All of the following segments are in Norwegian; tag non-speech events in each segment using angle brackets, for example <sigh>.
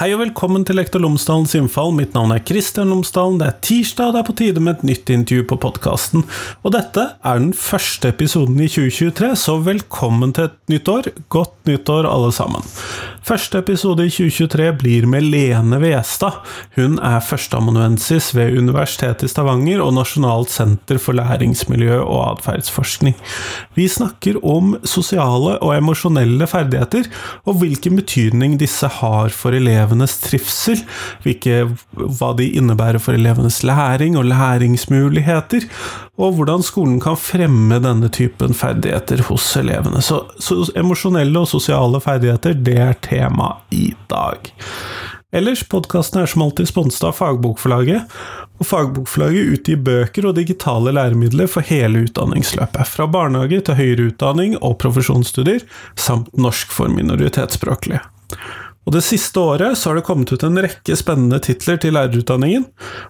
Hei og velkommen til Lektor Lomsdalens innfall. Mitt navn er Kristian Lomsdalen. Det er tirsdag, og det er på tide med et nytt intervju på podkasten. Og dette er den første episoden i 2023, så velkommen til et nytt år. Godt nytt år, alle sammen. Første episode i 2023 blir med Lene Westad. Hun er førsteamanuensis ved Universitetet i Stavanger og Nasjonalt senter for læringsmiljø og atferdsforskning. Vi snakker om sosiale og emosjonelle ferdigheter, og hvilken betydning disse har for elever elevenes trivsel, hvilke, hva de innebærer for elevenes læring og læringsmuligheter, og hvordan skolen kan fremme denne typen ferdigheter hos elevene. Så, så emosjonelle og sosiale ferdigheter, det er tema i dag. Ellers, podkasten er som alltid sponset av Fagbokforlaget, og Fagbokforlaget utgir bøker og digitale læremidler for hele utdanningsløpet, fra barnehage til høyere utdanning og profesjonsstudier, samt norsk for minoritetsspråklige. Og Det siste året så har det kommet ut en rekke spennende titler til lærerutdanningen,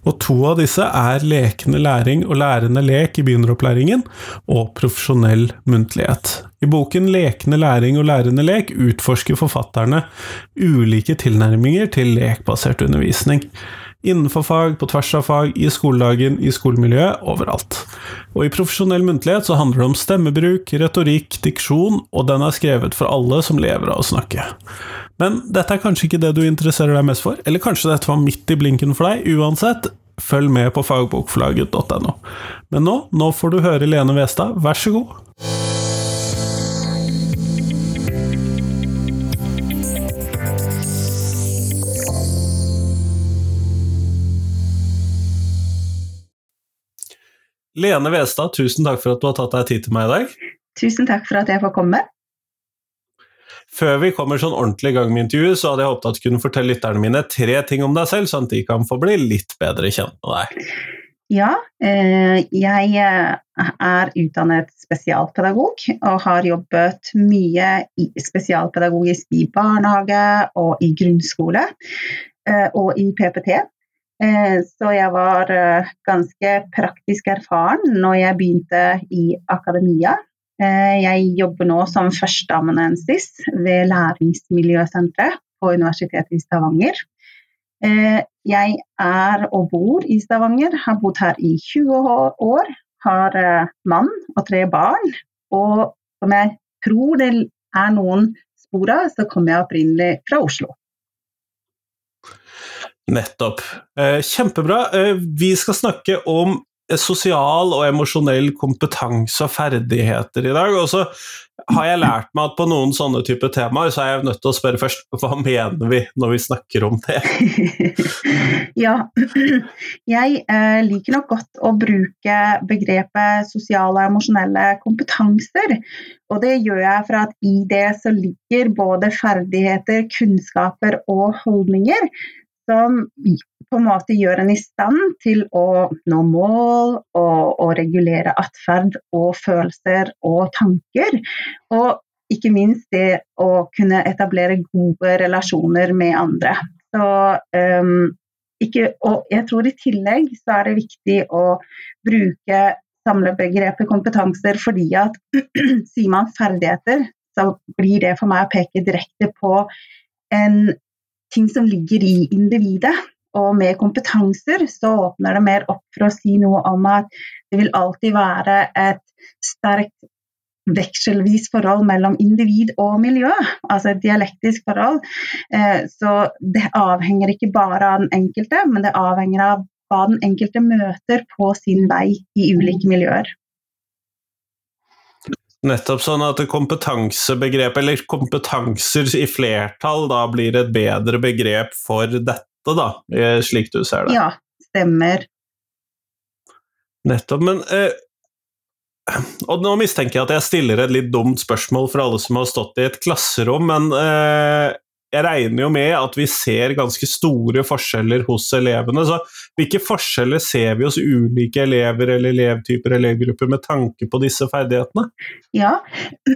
og to av disse er Lekende læring og Lærende lek i begynneropplæringen og Profesjonell muntlighet. I boken Lekende læring og lærende lek utforsker forfatterne ulike tilnærminger til lekbasert undervisning. Innenfor fag, på tvers av fag, i skoledagen, i skolemiljøet, overalt. Og i profesjonell muntlighet så handler det om stemmebruk, retorikk, diksjon, og den er skrevet for alle som lever av å snakke. Men dette er kanskje ikke det du interesserer deg mest for, eller kanskje dette var midt i blinken for deg. Uansett, følg med på fagbokforlaget.no. Men nå, nå får du høre Lene Westad, vær så god. Lene Westad, tusen takk for at du har tatt deg tid til meg i dag. Tusen takk for at jeg får komme. Før vi kommer sånn ordentlig i gang med intervjuet, så hadde jeg håpet at du kunne fortelle lytterne mine tre ting om deg selv, sånn at de kan få bli litt bedre kjent med deg. Ja, eh, jeg eh, er utdannet spesialpedagog og har jobbet mye spesialpedagogisk i barnehage og i grunnskole eh, og i PPT. Så jeg var ganske praktisk erfaren når jeg begynte i akademia Eh, jeg jobber nå som førsteamanuensis ved Læringsmiljøsenteret på Universitetet i Stavanger. Eh, jeg er og bor i Stavanger, har bodd her i 20 år. Har eh, mann og tre barn. Og som jeg tror det er noen spor av, så kommer jeg opprinnelig fra Oslo. Nettopp. Kjempebra. Vi skal snakke om sosial og emosjonell kompetanse og ferdigheter i dag. Og så har jeg lært meg at på noen sånne type temaer, så er jeg nødt til å spørre først hva mener vi når vi snakker om det? <laughs> ja, jeg eh, liker nok godt å bruke begrepet sosiale og emosjonelle kompetanser. Og det gjør jeg for at i det så ligger både ferdigheter, kunnskaper og holdninger som på en måte gjør en i stand til å nå mål og, og regulere atferd og følelser og tanker. Og ikke minst det å kunne etablere gode relasjoner med andre. Så, um, ikke, og jeg tror i tillegg så er det viktig å bruke samlebegrepet kompetanser fordi at <clears throat> sier man ferdigheter, så blir det for meg å peke direkte på en ting som ligger i individet. Og med kompetanser så åpner det mer opp for å si noe om at det vil alltid være et sterkt vekselvis forhold mellom individ og miljø, altså et dialektisk forhold. Eh, så det avhenger ikke bare av den enkelte, men det avhenger av hva den enkelte møter på sin vei i ulike miljøer. Nettopp sånn at kompetansebegrep, eller kompetanser i flertall, da blir et bedre begrep for dette, da, slik du ser det? Ja, stemmer. Nettopp. Men eh, Og nå mistenker jeg at jeg stiller et litt dumt spørsmål for alle som har stått i et klasserom, men eh, jeg regner jo med at vi ser ganske store forskjeller hos elevene. Så hvilke forskjeller ser vi hos ulike elever eller elevtyper elevgrupper med tanke på disse ferdighetene? Ja,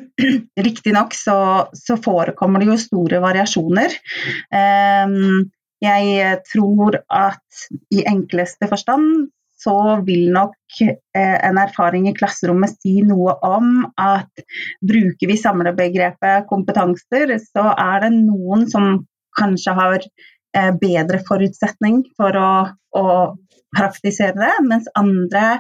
<clears throat> riktignok så, så forekommer det jo store variasjoner. Um, jeg tror at i enkleste forstand så vil nok eh, en erfaring i klasserommet si noe om at bruker vi samlebegrepet kompetanser, så er det noen som kanskje har eh, bedre forutsetning for å, å, praktisere det, mens andre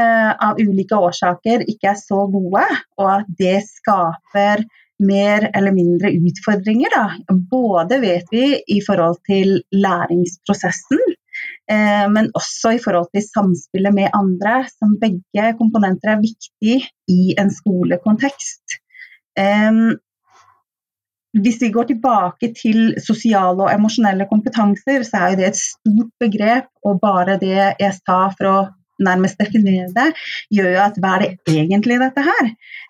eh, av ulike årsaker ikke er så gode, og at det skaper mer eller mindre utfordringer. Da. Både vet vi i forhold til læringsprosessen, men også i forhold til samspillet med andre, som begge komponenter er viktig i en skolekontekst. Eh, hvis vi går tilbake til sosiale og emosjonelle kompetanser, så er det et stort begrep, og bare det jeg sa for å nærmest definere det, gjør jo at hva er det egentlig dette her?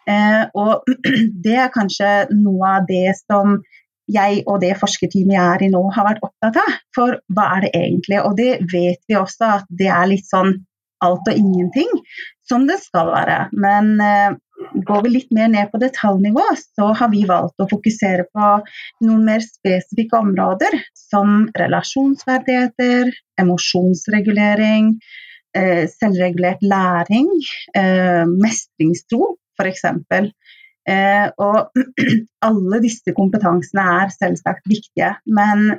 Eh, og <clears throat> det er kanskje noe av det som jeg og det forskerteamet jeg er i nå, har vært opptatt av. For hva er det egentlig? Og det vet vi også at det er litt sånn alt og ingenting, som det skal være. Men eh, går vi litt mer ned på detaljnivå, så har vi valgt å fokusere på noen mer spesifikke områder, som relasjonsverdigheter, emosjonsregulering, eh, selvregulert læring, eh, mestringstro f.eks. Eh, og <clears throat> alle disse kompetansene er selvsagt viktige, men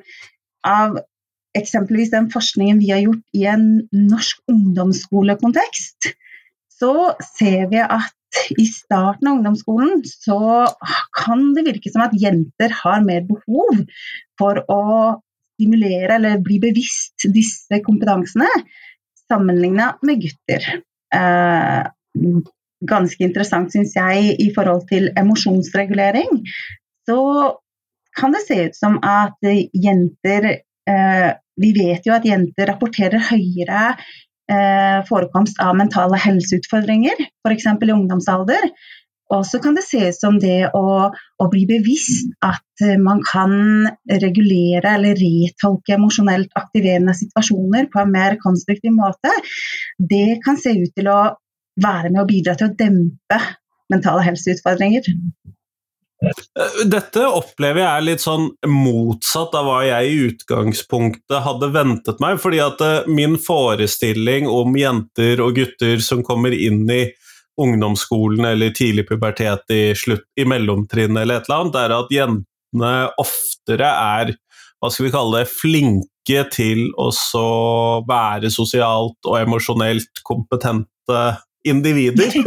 av eksempelvis den forskningen vi har gjort i en norsk ungdomsskolekontekst, så ser vi at i starten av ungdomsskolen så kan det virke som at jenter har mer behov for å stimulere eller bli bevisst disse kompetansene sammenligna med gutter. Eh, ganske interessant, syns jeg, i forhold til emosjonsregulering. Så kan det se ut som at jenter Eh, vi vet jo at jenter rapporterer høyere eh, forekomst av mentale helseutfordringer, f.eks. i ungdomsalder. Og så kan det se ut som det å, å, bli bevisst at man kan regulere eller retolke emosjonelt aktiverende situasjoner på en mer konstruktiv måte, det kan se ut til å være med å bidra til å dempe mentale helseutfordringer. Dette opplever jeg er litt sånn motsatt av hva jeg i utgangspunktet hadde ventet meg. fordi at eh, min forestilling om jenter og gutter som kommer inn i ungdomsskolen eller tidlig pubertet i, slutt, i mellomtrinnet eller et eller annet, er at jentene oftere er hva skal vi kalle det, flinke til å være sosialt og emosjonelt kompetente individer. <laughs>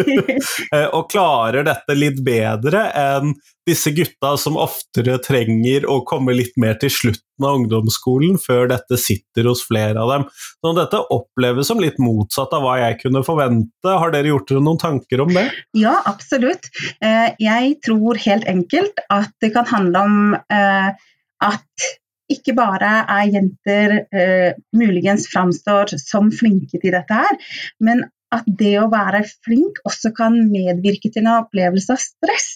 <laughs> Eh, og klarer dette litt bedre enn disse gutta som oftere trenger å komme litt mer til slutten av ungdomsskolen før dette sitter hos flere av dem. Så dette oppleves som litt motsatt av hva jeg kunne forvente. Har dere gjort dere noen tanker om det? Ja, absolutt. Eh, jeg tror helt enkelt at det kan handle om eh, at ikke bare er jenter eh, muligens framstår som flinke til dette her, men at det å være flink også kan medvirke til en opplevelse av stress.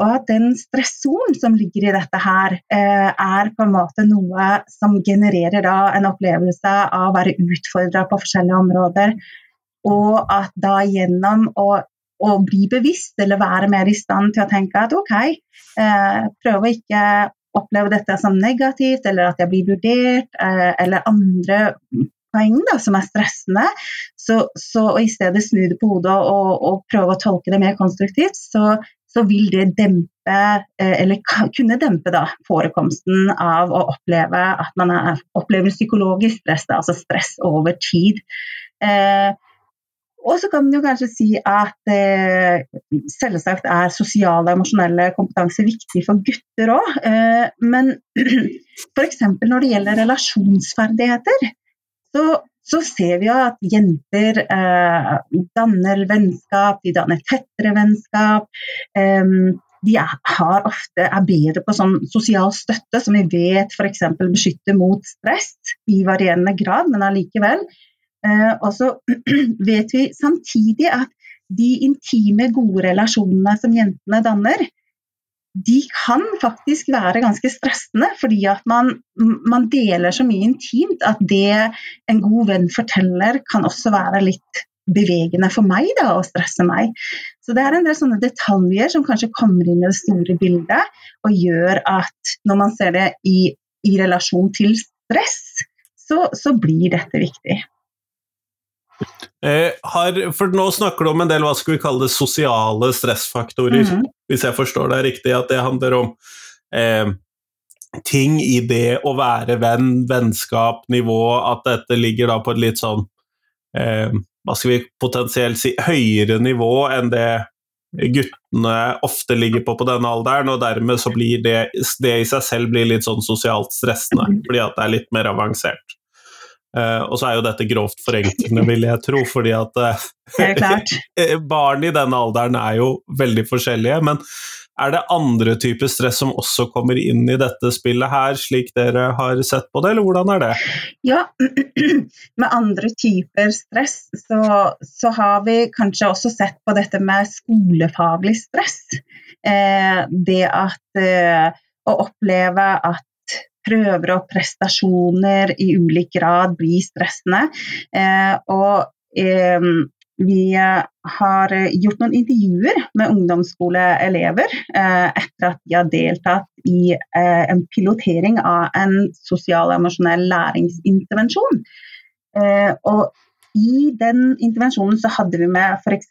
Og at den stressoren som ligger i dette her, eh, er på en måte noe som genererer en opplevelse av å være utfordra på forskjellige områder. Og at da gjennom å, å, bli bevisst eller være mer i stand til å tenke at ok, eh, prøve å ikke oppleve dette som negativt, eller at jeg blir vurdert, eh, eller andre poeng da, som er stressende, så, så i stedet snu det på hodet og, og, prøve å tolke det mer konstruktivt, så, så vil det dempe, eh, eller kunne dempe da, forekomsten av å oppleve at man er, opplever psykologisk stress, da, altså stress over tid. Eh, og så kan man jo kanskje si at eh, selvsagt er sosiale og emosjonelle kompetanse viktig for gutter òg. Eh, men <clears throat> f.eks. når det gjelder relasjonsferdigheter, så, så ser vi at jenter eh, danner vennskap, de danner tettere vennskap. Eh, de er, ofte, er bedre på sånn sosial støtte, som vi vet f.eks. beskytter mot stress i varierende grad, men allikevel. Eh, og så <clears throat> vet vi samtidig at de intime, gode relasjonene som jentene danner, de kan faktisk være ganske stressende, fordi at man, man, deler så mye intimt at det en god venn forteller, kan også være litt bevegende for meg da, og stresse meg. Så det er en del sånne detaljer som kanskje kommer inn i det store bildet, og gjør at når man ser det i, i relasjon til stress, så, så blir dette viktig. Eh, har, for nå snakker du om en del hva skal vi kalle det, sosiale stressfaktorer, mm -hmm. hvis jeg forstår deg riktig. At det handler om eh, ting i det å være venn, vennskap, nivå, at dette ligger da på et litt sånn eh, Hva skal vi potensielt si høyere nivå enn det guttene ofte ligger på på denne alderen, og dermed så blir det, det i seg selv blir litt sånn sosialt stressende, fordi at det er litt mer avansert. Uh, og så er jo dette grovt forenklende, vil jeg tro, fordi at uh, <laughs> barn i denne alderen er jo veldig forskjellige. Men er det andre typer stress som også kommer inn i dette spillet her, slik dere har sett på det, eller hvordan er det? Ja, <clears throat> med andre typer stress så, så har vi kanskje også sett på dette med skolefaglig stress. Uh, det at å oppleve at prøver og prestasjoner i ulik grad blir stressende. Eh, og eh, vi har gjort noen intervjuer med ungdomsskoleelever eh, etter at de har deltatt i en pilotering av en sosial og emosjonell læringsintervensjon. Og i den intervensjonen så hadde vi med f.eks.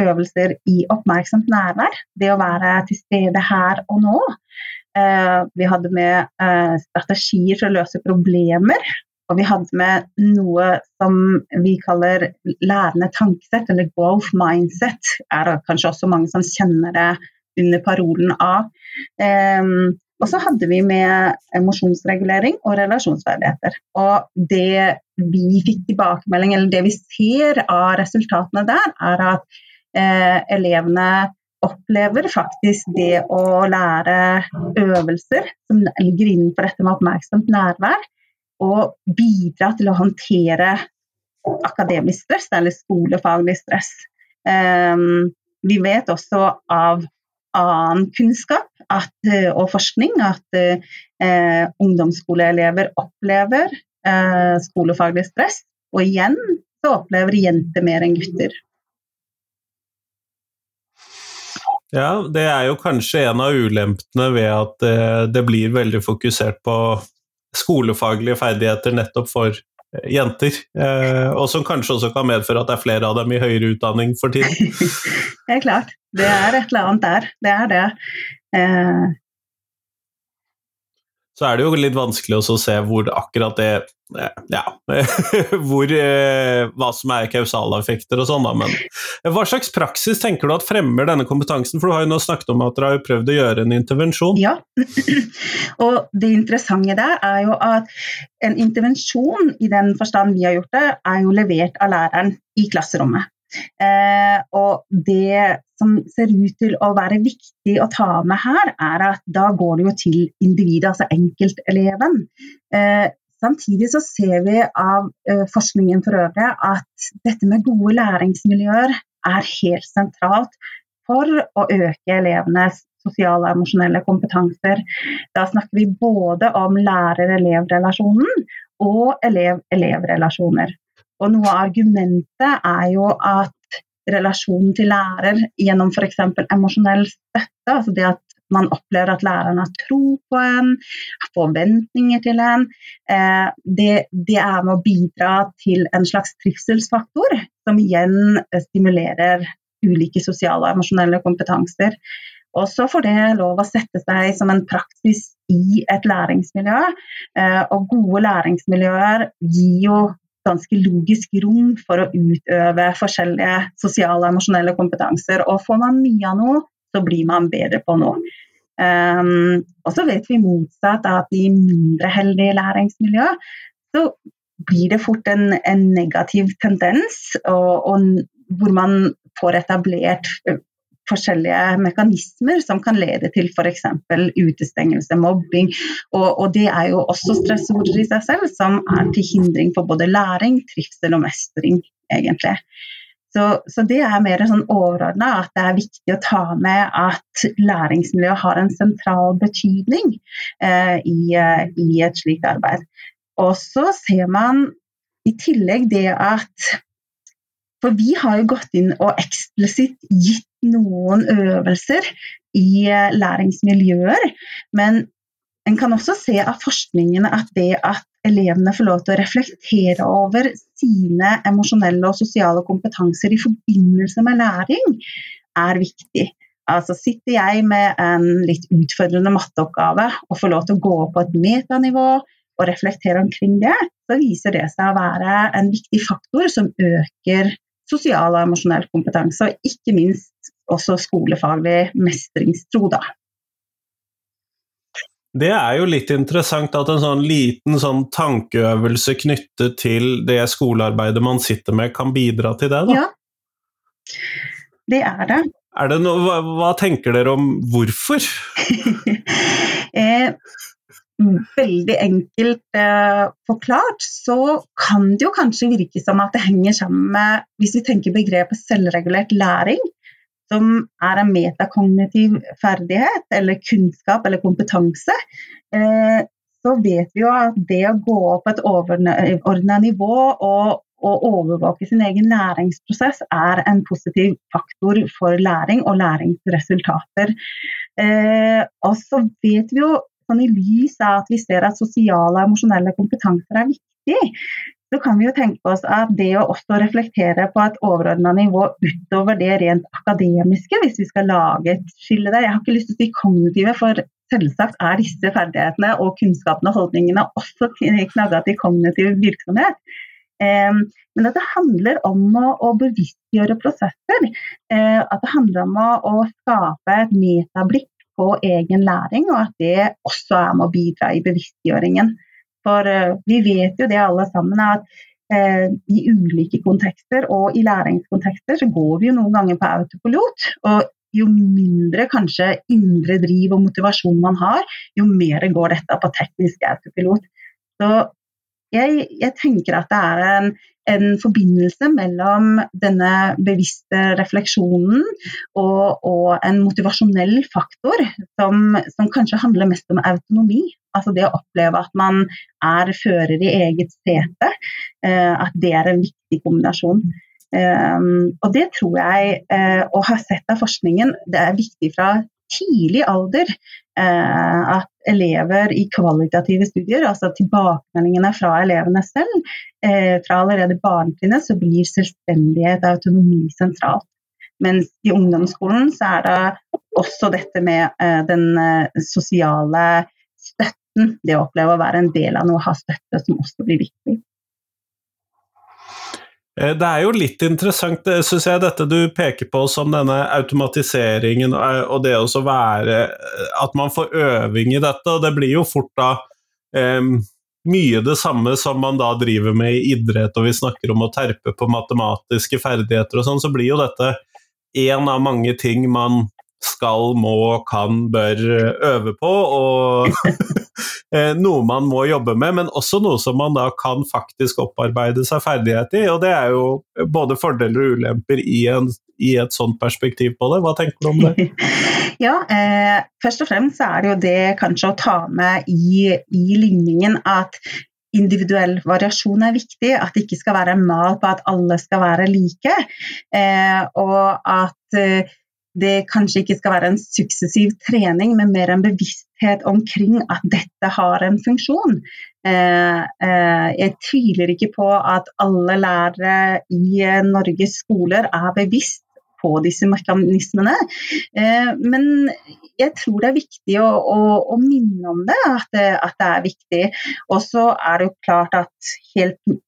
øvelser i oppmerksomt nærvær. Det å være til stede her og nå. Eh, vi hadde med eh, strategier for å løse problemer. Og vi hadde med noe som vi kaller lærende tankesett, eller growth mindset. er det kanskje også mange som kjenner det under parolen A. Um, og så hadde vi med emosjonsregulering og relasjonsferdigheter. Og det vi fikk tilbakemelding, eller det vi ser av resultatene der, er at eh, elevene opplever faktisk det å lære øvelser som ligger innenfor dette med oppmerksomt nærvær, og bidra til å håndtere akademisk stress eller skolefaglig stress. Um, vi vet også av annen kunnskap at, og forskning at uh, ungdomsskoleelever opplever uh, skolefaglig stress. Og igjen så opplever jenter mer enn gutter. Ja, det er jo kanskje en av ulempene ved at det, eh, det blir veldig fokusert på skolefaglige ferdigheter nettopp for eh, jenter, eh, og som kanskje også kan medføre at det er flere av dem i høyere utdanning for tiden. <laughs> det er klart, det er et eller annet der, det er det. Så er det jo litt vanskelig å se hvor akkurat det Ja, <laughs> hvor, eh, hva som er kausaleffekter og sånn, da. Men hva slags praksis tenker du at fremmer denne kompetansen? For du har jo nå snakket om at dere har prøvd å gjøre en intervensjon. Ja, <clears throat> og det interessante der er jo at en intervensjon i den forstand vi har gjort det, er jo levert av læreren i klasserommet. Eh, og det som ser ut til å være viktig å ta med her, er at da går det jo til individet, altså enkelteleven. Eh, samtidig så ser vi av eh, forskningen for øvrig at dette med gode læringsmiljøer er helt sentralt for å øke elevenes sosiale og emosjonelle kompetanser. Da snakker vi både om lærer-elev-relasjonen og elev-elev-relasjoner. Og noe av argumentet er jo at relasjonen til lærer gjennom f.eks. emosjonell støtte, altså det at man opplever at læreren har tro på en, har forventninger til en, eh, det, det, er med å bidra til en slags trivselsfaktor, som igjen stimulerer ulike sosiale og emosjonelle kompetanser. Og så får det lov å sette seg som en praksis i et læringsmiljø. Eh, og gode læringsmiljøer gir jo ganske logisk rom for å utøve forskjellige sosiale og emosjonelle kompetanser. Og får man mye av noe, så blir man bedre på noe. Um, og så vet vi motsatt at i mindre heldige læringsmiljø så blir det fort en, en negativ tendens, og, og hvor man får etablert forskjellige mekanismer som kan lede til f.eks. utestengelse, mobbing. Og, og, det er jo også stressorder i seg selv som er til hindring for både læring, trivsel og mestring, egentlig. Så, så det er mer sånn overordna at det er viktig å ta med at læringsmiljøet har en sentral betydning eh, i, i et slikt arbeid. Og så ser man i tillegg det at For vi har jo gått inn og eksplisitt gitt noen øvelser i eh, læringsmiljøer. Men en kan også se av forskningen at det at elevene får lov til å reflektere over sine emosjonelle og sosiale kompetanser i forbindelse med læring, er viktig. Altså Sitter jeg med en litt utfordrende matteoppgave og får lov til å gå på et metanivå og reflektere omkring det, så viser det seg å være en viktig faktor som øker sosial og emosjonell kompetanse, og ikke minst også skolefaglig mestringstro. da. Det er jo litt interessant at en sånn liten sånn tankeøvelse knyttet til det skolearbeidet man sitter med, kan bidra til det, da? Ja, det er det. Er det noe, hva, hva, tenker dere om hvorfor? <laughs> eh, veldig enkelt eh, forklart så kan det jo kanskje virke som at det henger sammen med Hvis vi tenker begrepet selvregulert læring, som er en metakognitiv ferdighet eller kunnskap eller kompetanse, eh, så vet vi jo at det å gå opp et overordna nivå og, og, overvåke sin egen læringsprosess er en positiv faktor for læring og læringsresultater. Eh, og så vet vi jo sånn i lys av at vi ser at sosiale og emosjonelle kompetanser er viktig, så kan vi jo tenke oss at det å også reflektere på et overordna nivå utover det rent akademiske, hvis vi skal lage et skille der Jeg har ikke lyst til å si kognitive, for selvsagt er disse ferdighetene og kunnskapene og holdningene også knagga til kognitiv virksomhet. Um, men at det handler om å, bevisstgjøre prosesser. Uh, at det handler om å skape et metablikk på egen læring, og at det også er med å bidra i bevisstgjøringen. For uh, vi vet jo det alle sammen at uh, i ulike kontekster og i læringskontekster så går vi jo noen ganger på autopilot. og jo mindre kanskje indre driv og motivasjon man har, jo mer går dette på teknisk autopilot. Så jeg, jeg, tenker at det er en, en, forbindelse mellom denne bevisste refleksjonen og, og en motivasjonell faktor som, som, kanskje handler mest om autonomi. Altså det å oppleve at man er fører i eget sete. Eh, at det er en viktig kombinasjon. Um, og det tror jeg, uh, og har sett av forskningen, det er viktig fra tidlig alder uh, at elever i kvalitative studier, altså tilbakemeldingene fra elevene selv, uh, fra allerede barnetrinnet, så blir selvstendighet og autonomi sentralt. Mens i ungdomsskolen så er det også dette med den sosiale støtten, det å oppleve å være en del av noe, ha støtte, som også blir viktig. Eh, det er jo litt interessant, syns jeg, dette du peker på som denne automatiseringen eh, og det å være eh, At man får øving i dette. og Det blir jo fort da um, mye det samme som man da driver med i idrett, og vi snakker om å terpe på matematiske ferdigheter og sånn, så blir jo dette én av mange ting man skal, må, kan, bør øve på. og <laughs> Eh, noe man må jobbe med, men også noe som man da kan faktisk opparbeide seg ferdighet i. og Det er jo både fordeler og ulemper i, en, i et sånt perspektiv på det. Hva tenker du om det? <laughs> Ja, eh, Først og fremst er det jo det kanskje å ta med i, i ligningen at individuell variasjon er viktig. At det ikke skal være en mal på at alle skal være like. Eh, og at eh, det kanskje ikke skal være en suksessiv trening, men mer en bevissthet omkring at dette har en funksjon. Eh, eh, jeg tviler ikke på at alle lærere i Norges skoler er bevisst på disse mekanismene. Eh, men jeg tror det er viktig å, å, å minne om det at, det, at det er viktig. Og så er det jo klart at helt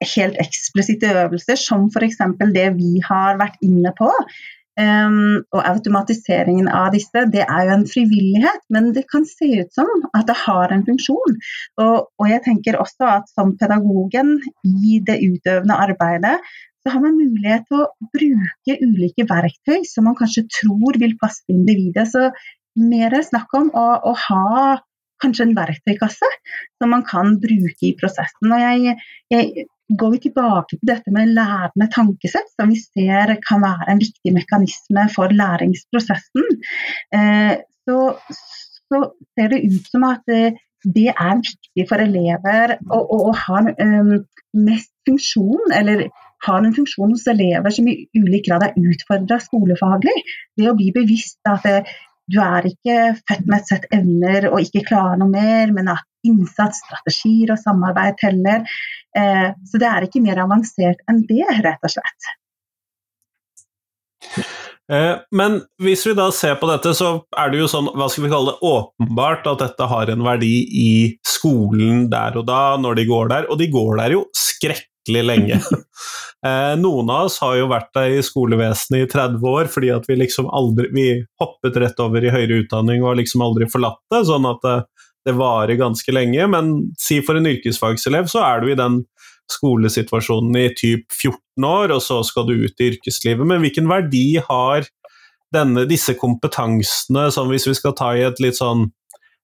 helt eksplisitte øvelser, som f.eks. det vi har vært inne på, Um, og automatiseringen av disse, det er jo en frivillighet, men det kan se ut som at det har en funksjon. Og, og jeg tenker også at som pedagogen i det utøvende arbeidet, så har man mulighet til å bruke ulike verktøy som man kanskje tror vil passe individet. Så mer snakk om å, å ha kanskje en verktøykasse som man kan bruke i prosessen. Og jeg, jeg går vi tilbake til dette med lærende tankesett, som vi ser kan være en viktig mekanisme for læringsprosessen, eh, så, så ser det ut som at eh, det er viktig for elever å, å, å ha um, mest funksjon, eller har en funksjon hos elever som i ulik grad er utfordra skolefaglig. Det å bli bevisst at du er ikke født med et sett evner og ikke klarer noe mer, men at innsats, strategier og samarbeid teller. Eh, så det er ikke mer avansert enn det, rett og slett. Eh, men hvis vi da ser på dette, så er det jo sånn, hva skal vi kalle det, åpenbart at dette har en verdi i skolen der og da, når de går der, og de går der jo skrekkelig lenge. <laughs> Eh, noen av oss har jo vært der i skolevesenet i 30 år fordi at vi liksom aldri Vi hoppet rett over i høyere utdanning og har liksom aldri forlatt det, sånn at det, det varer ganske lenge. Men si for en yrkesfagselev, så er du i den skolesituasjonen i typ 14 år, og så skal du ut i yrkeslivet. Men hvilken verdi har denne, disse kompetansene, som hvis vi skal ta i et litt sånn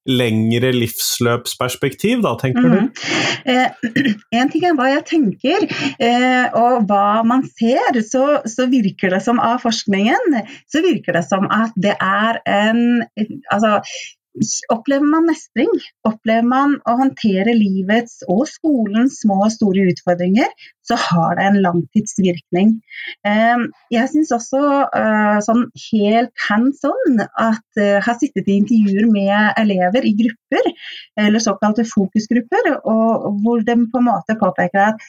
lengre livsløpsperspektiv, da, tenker mm. du? Eh, <clears throat> en ting er hva jeg tenker, eh, og hva man ser. Så, så, virker det som av forskningen så virker det som at det er en Altså, Opplever man mestring, opplever man å håndtere livets og skolens små og store utfordringer, så har det en langtidsvirkning. Ehm, jeg syns også eh, sånn helt hands on at jeg har sittet i intervjuer med elever i grupper, eller såkalte fokusgrupper, hvor de på en måte påpeker at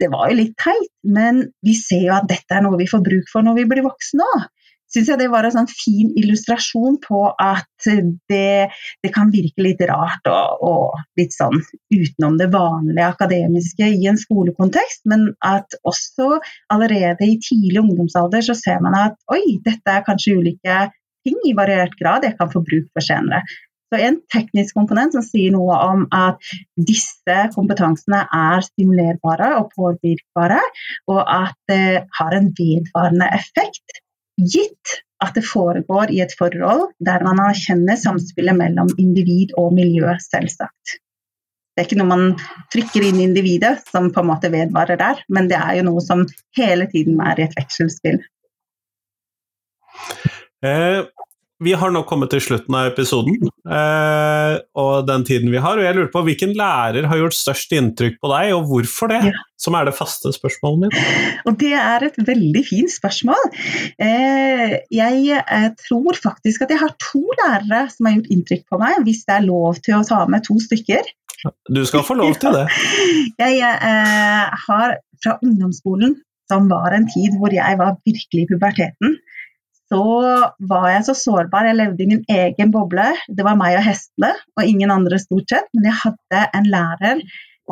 det var jo litt teit, men vi ser jo at dette er noe vi får bruk for når vi blir voksne òg syns jeg det var en sånn fin illustrasjon på at det, det kan virke litt rart og, og, litt sånn utenom det vanlige akademiske i en skolekontekst, men at også allerede i tidlig ungdomsalder så ser man at oi, dette er kanskje ulike ting i variert grad jeg kan få bruk for senere. Så En teknisk komponent som sier noe om at disse kompetansene er stimulerbare og påvirkbare, og at det har en vedvarende effekt gitt at det foregår i et forhold der man erkjenner samspillet mellom individ og miljø, selvsagt. Det er ikke noe man trykker inn i individet som på en måte vedvarer der, men det er jo noe som hele tiden er i et vekselspill. Eh, vi har nå kommet til slutten av episoden eh, og den tiden vi har. og jeg lurer på Hvilken lærer har gjort størst inntrykk på deg, og hvorfor det? Ja. Som er det faste spørsmålet mitt. Og Det er et veldig fint spørsmål. Eh, jeg eh, tror faktisk at jeg har to lærere som har gjort inntrykk på meg, hvis det er lov til å ta med to stykker. Du skal få lov til det. <laughs> jeg eh, har fra ungdomsskolen, som var en tid hvor jeg var virkelig i puberteten så var jeg så sårbar. Jeg levde i min egen boble. Det var meg og hestene, og ingen andre stort sett. Men jeg hadde en lærer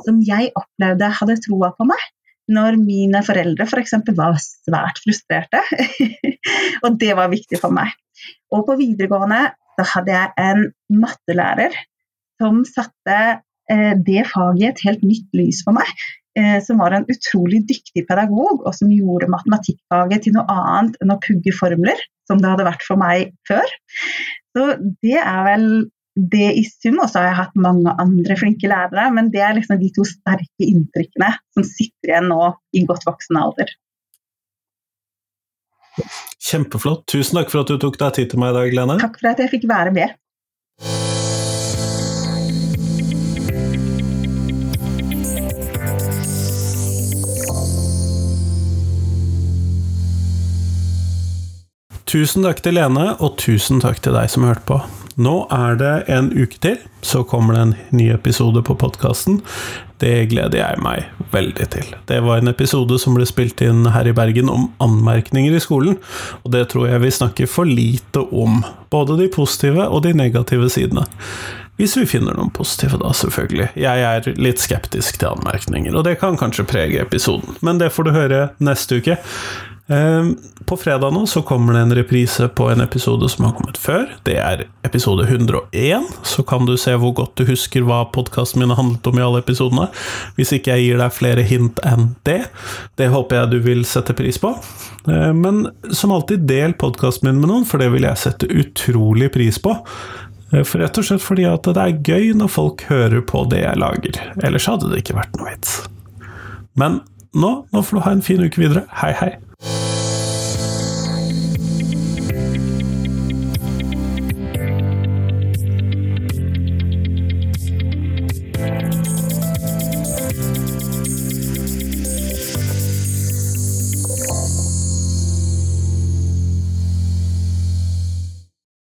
som jeg opplevde hadde troa på meg. Når mine foreldre f.eks. For var svært frustrerte. <laughs> og det var viktig for meg. Og på videregående så hadde jeg en mattelærer som satte det faget i et helt nytt lys for meg. Eh, som var en utrolig dyktig pedagog, og som gjorde matematikkfaget til noe annet enn å pugge formler, som det hadde vært for meg før. Så det er vel det i sum. Og så har jeg hatt mange andre flinke lærere, men det er liksom de to sterke inntrykkene som sitter igjen nå i godt voksen alder. Kjempeflott. Tusen takk for at du tok deg tid til meg i dag, Lene. Takk for at jeg fikk være med. Tusen takk til Lene, og tusen takk til deg som hørte på. Nå er det en uke til, så kommer det en ny episode på podkasten. Det gleder jeg meg veldig til. Det var en episode som ble spilt inn her i Bergen om anmerkninger i skolen, og det tror jeg vi snakker for lite om. Både de positive og de negative sidene. Hvis vi finner noen positive, da, selvfølgelig. Jeg er litt skeptisk til anmerkninger, og det kan kanskje prege episoden, men det får du høre neste uke. Ehm, på fredag nå så kommer det en reprise på en episode som har kommet før. Det er episode 101, så kan du se hvor godt du husker hva podkasten min har handlet om i alle episodene. Hvis ikke jeg gir deg flere hint enn det. Det håper jeg du vil sette pris på. Ehm, men som alltid, del podkasten min med noen, for det vil jeg sette utrolig pris på. Ehm, for rett og slett fordi at det er gøy når folk hører på det jeg lager. Ellers hadde det ikke vært noe vits. Men nå, nå får du ha en fin uke videre. Hei, hei. you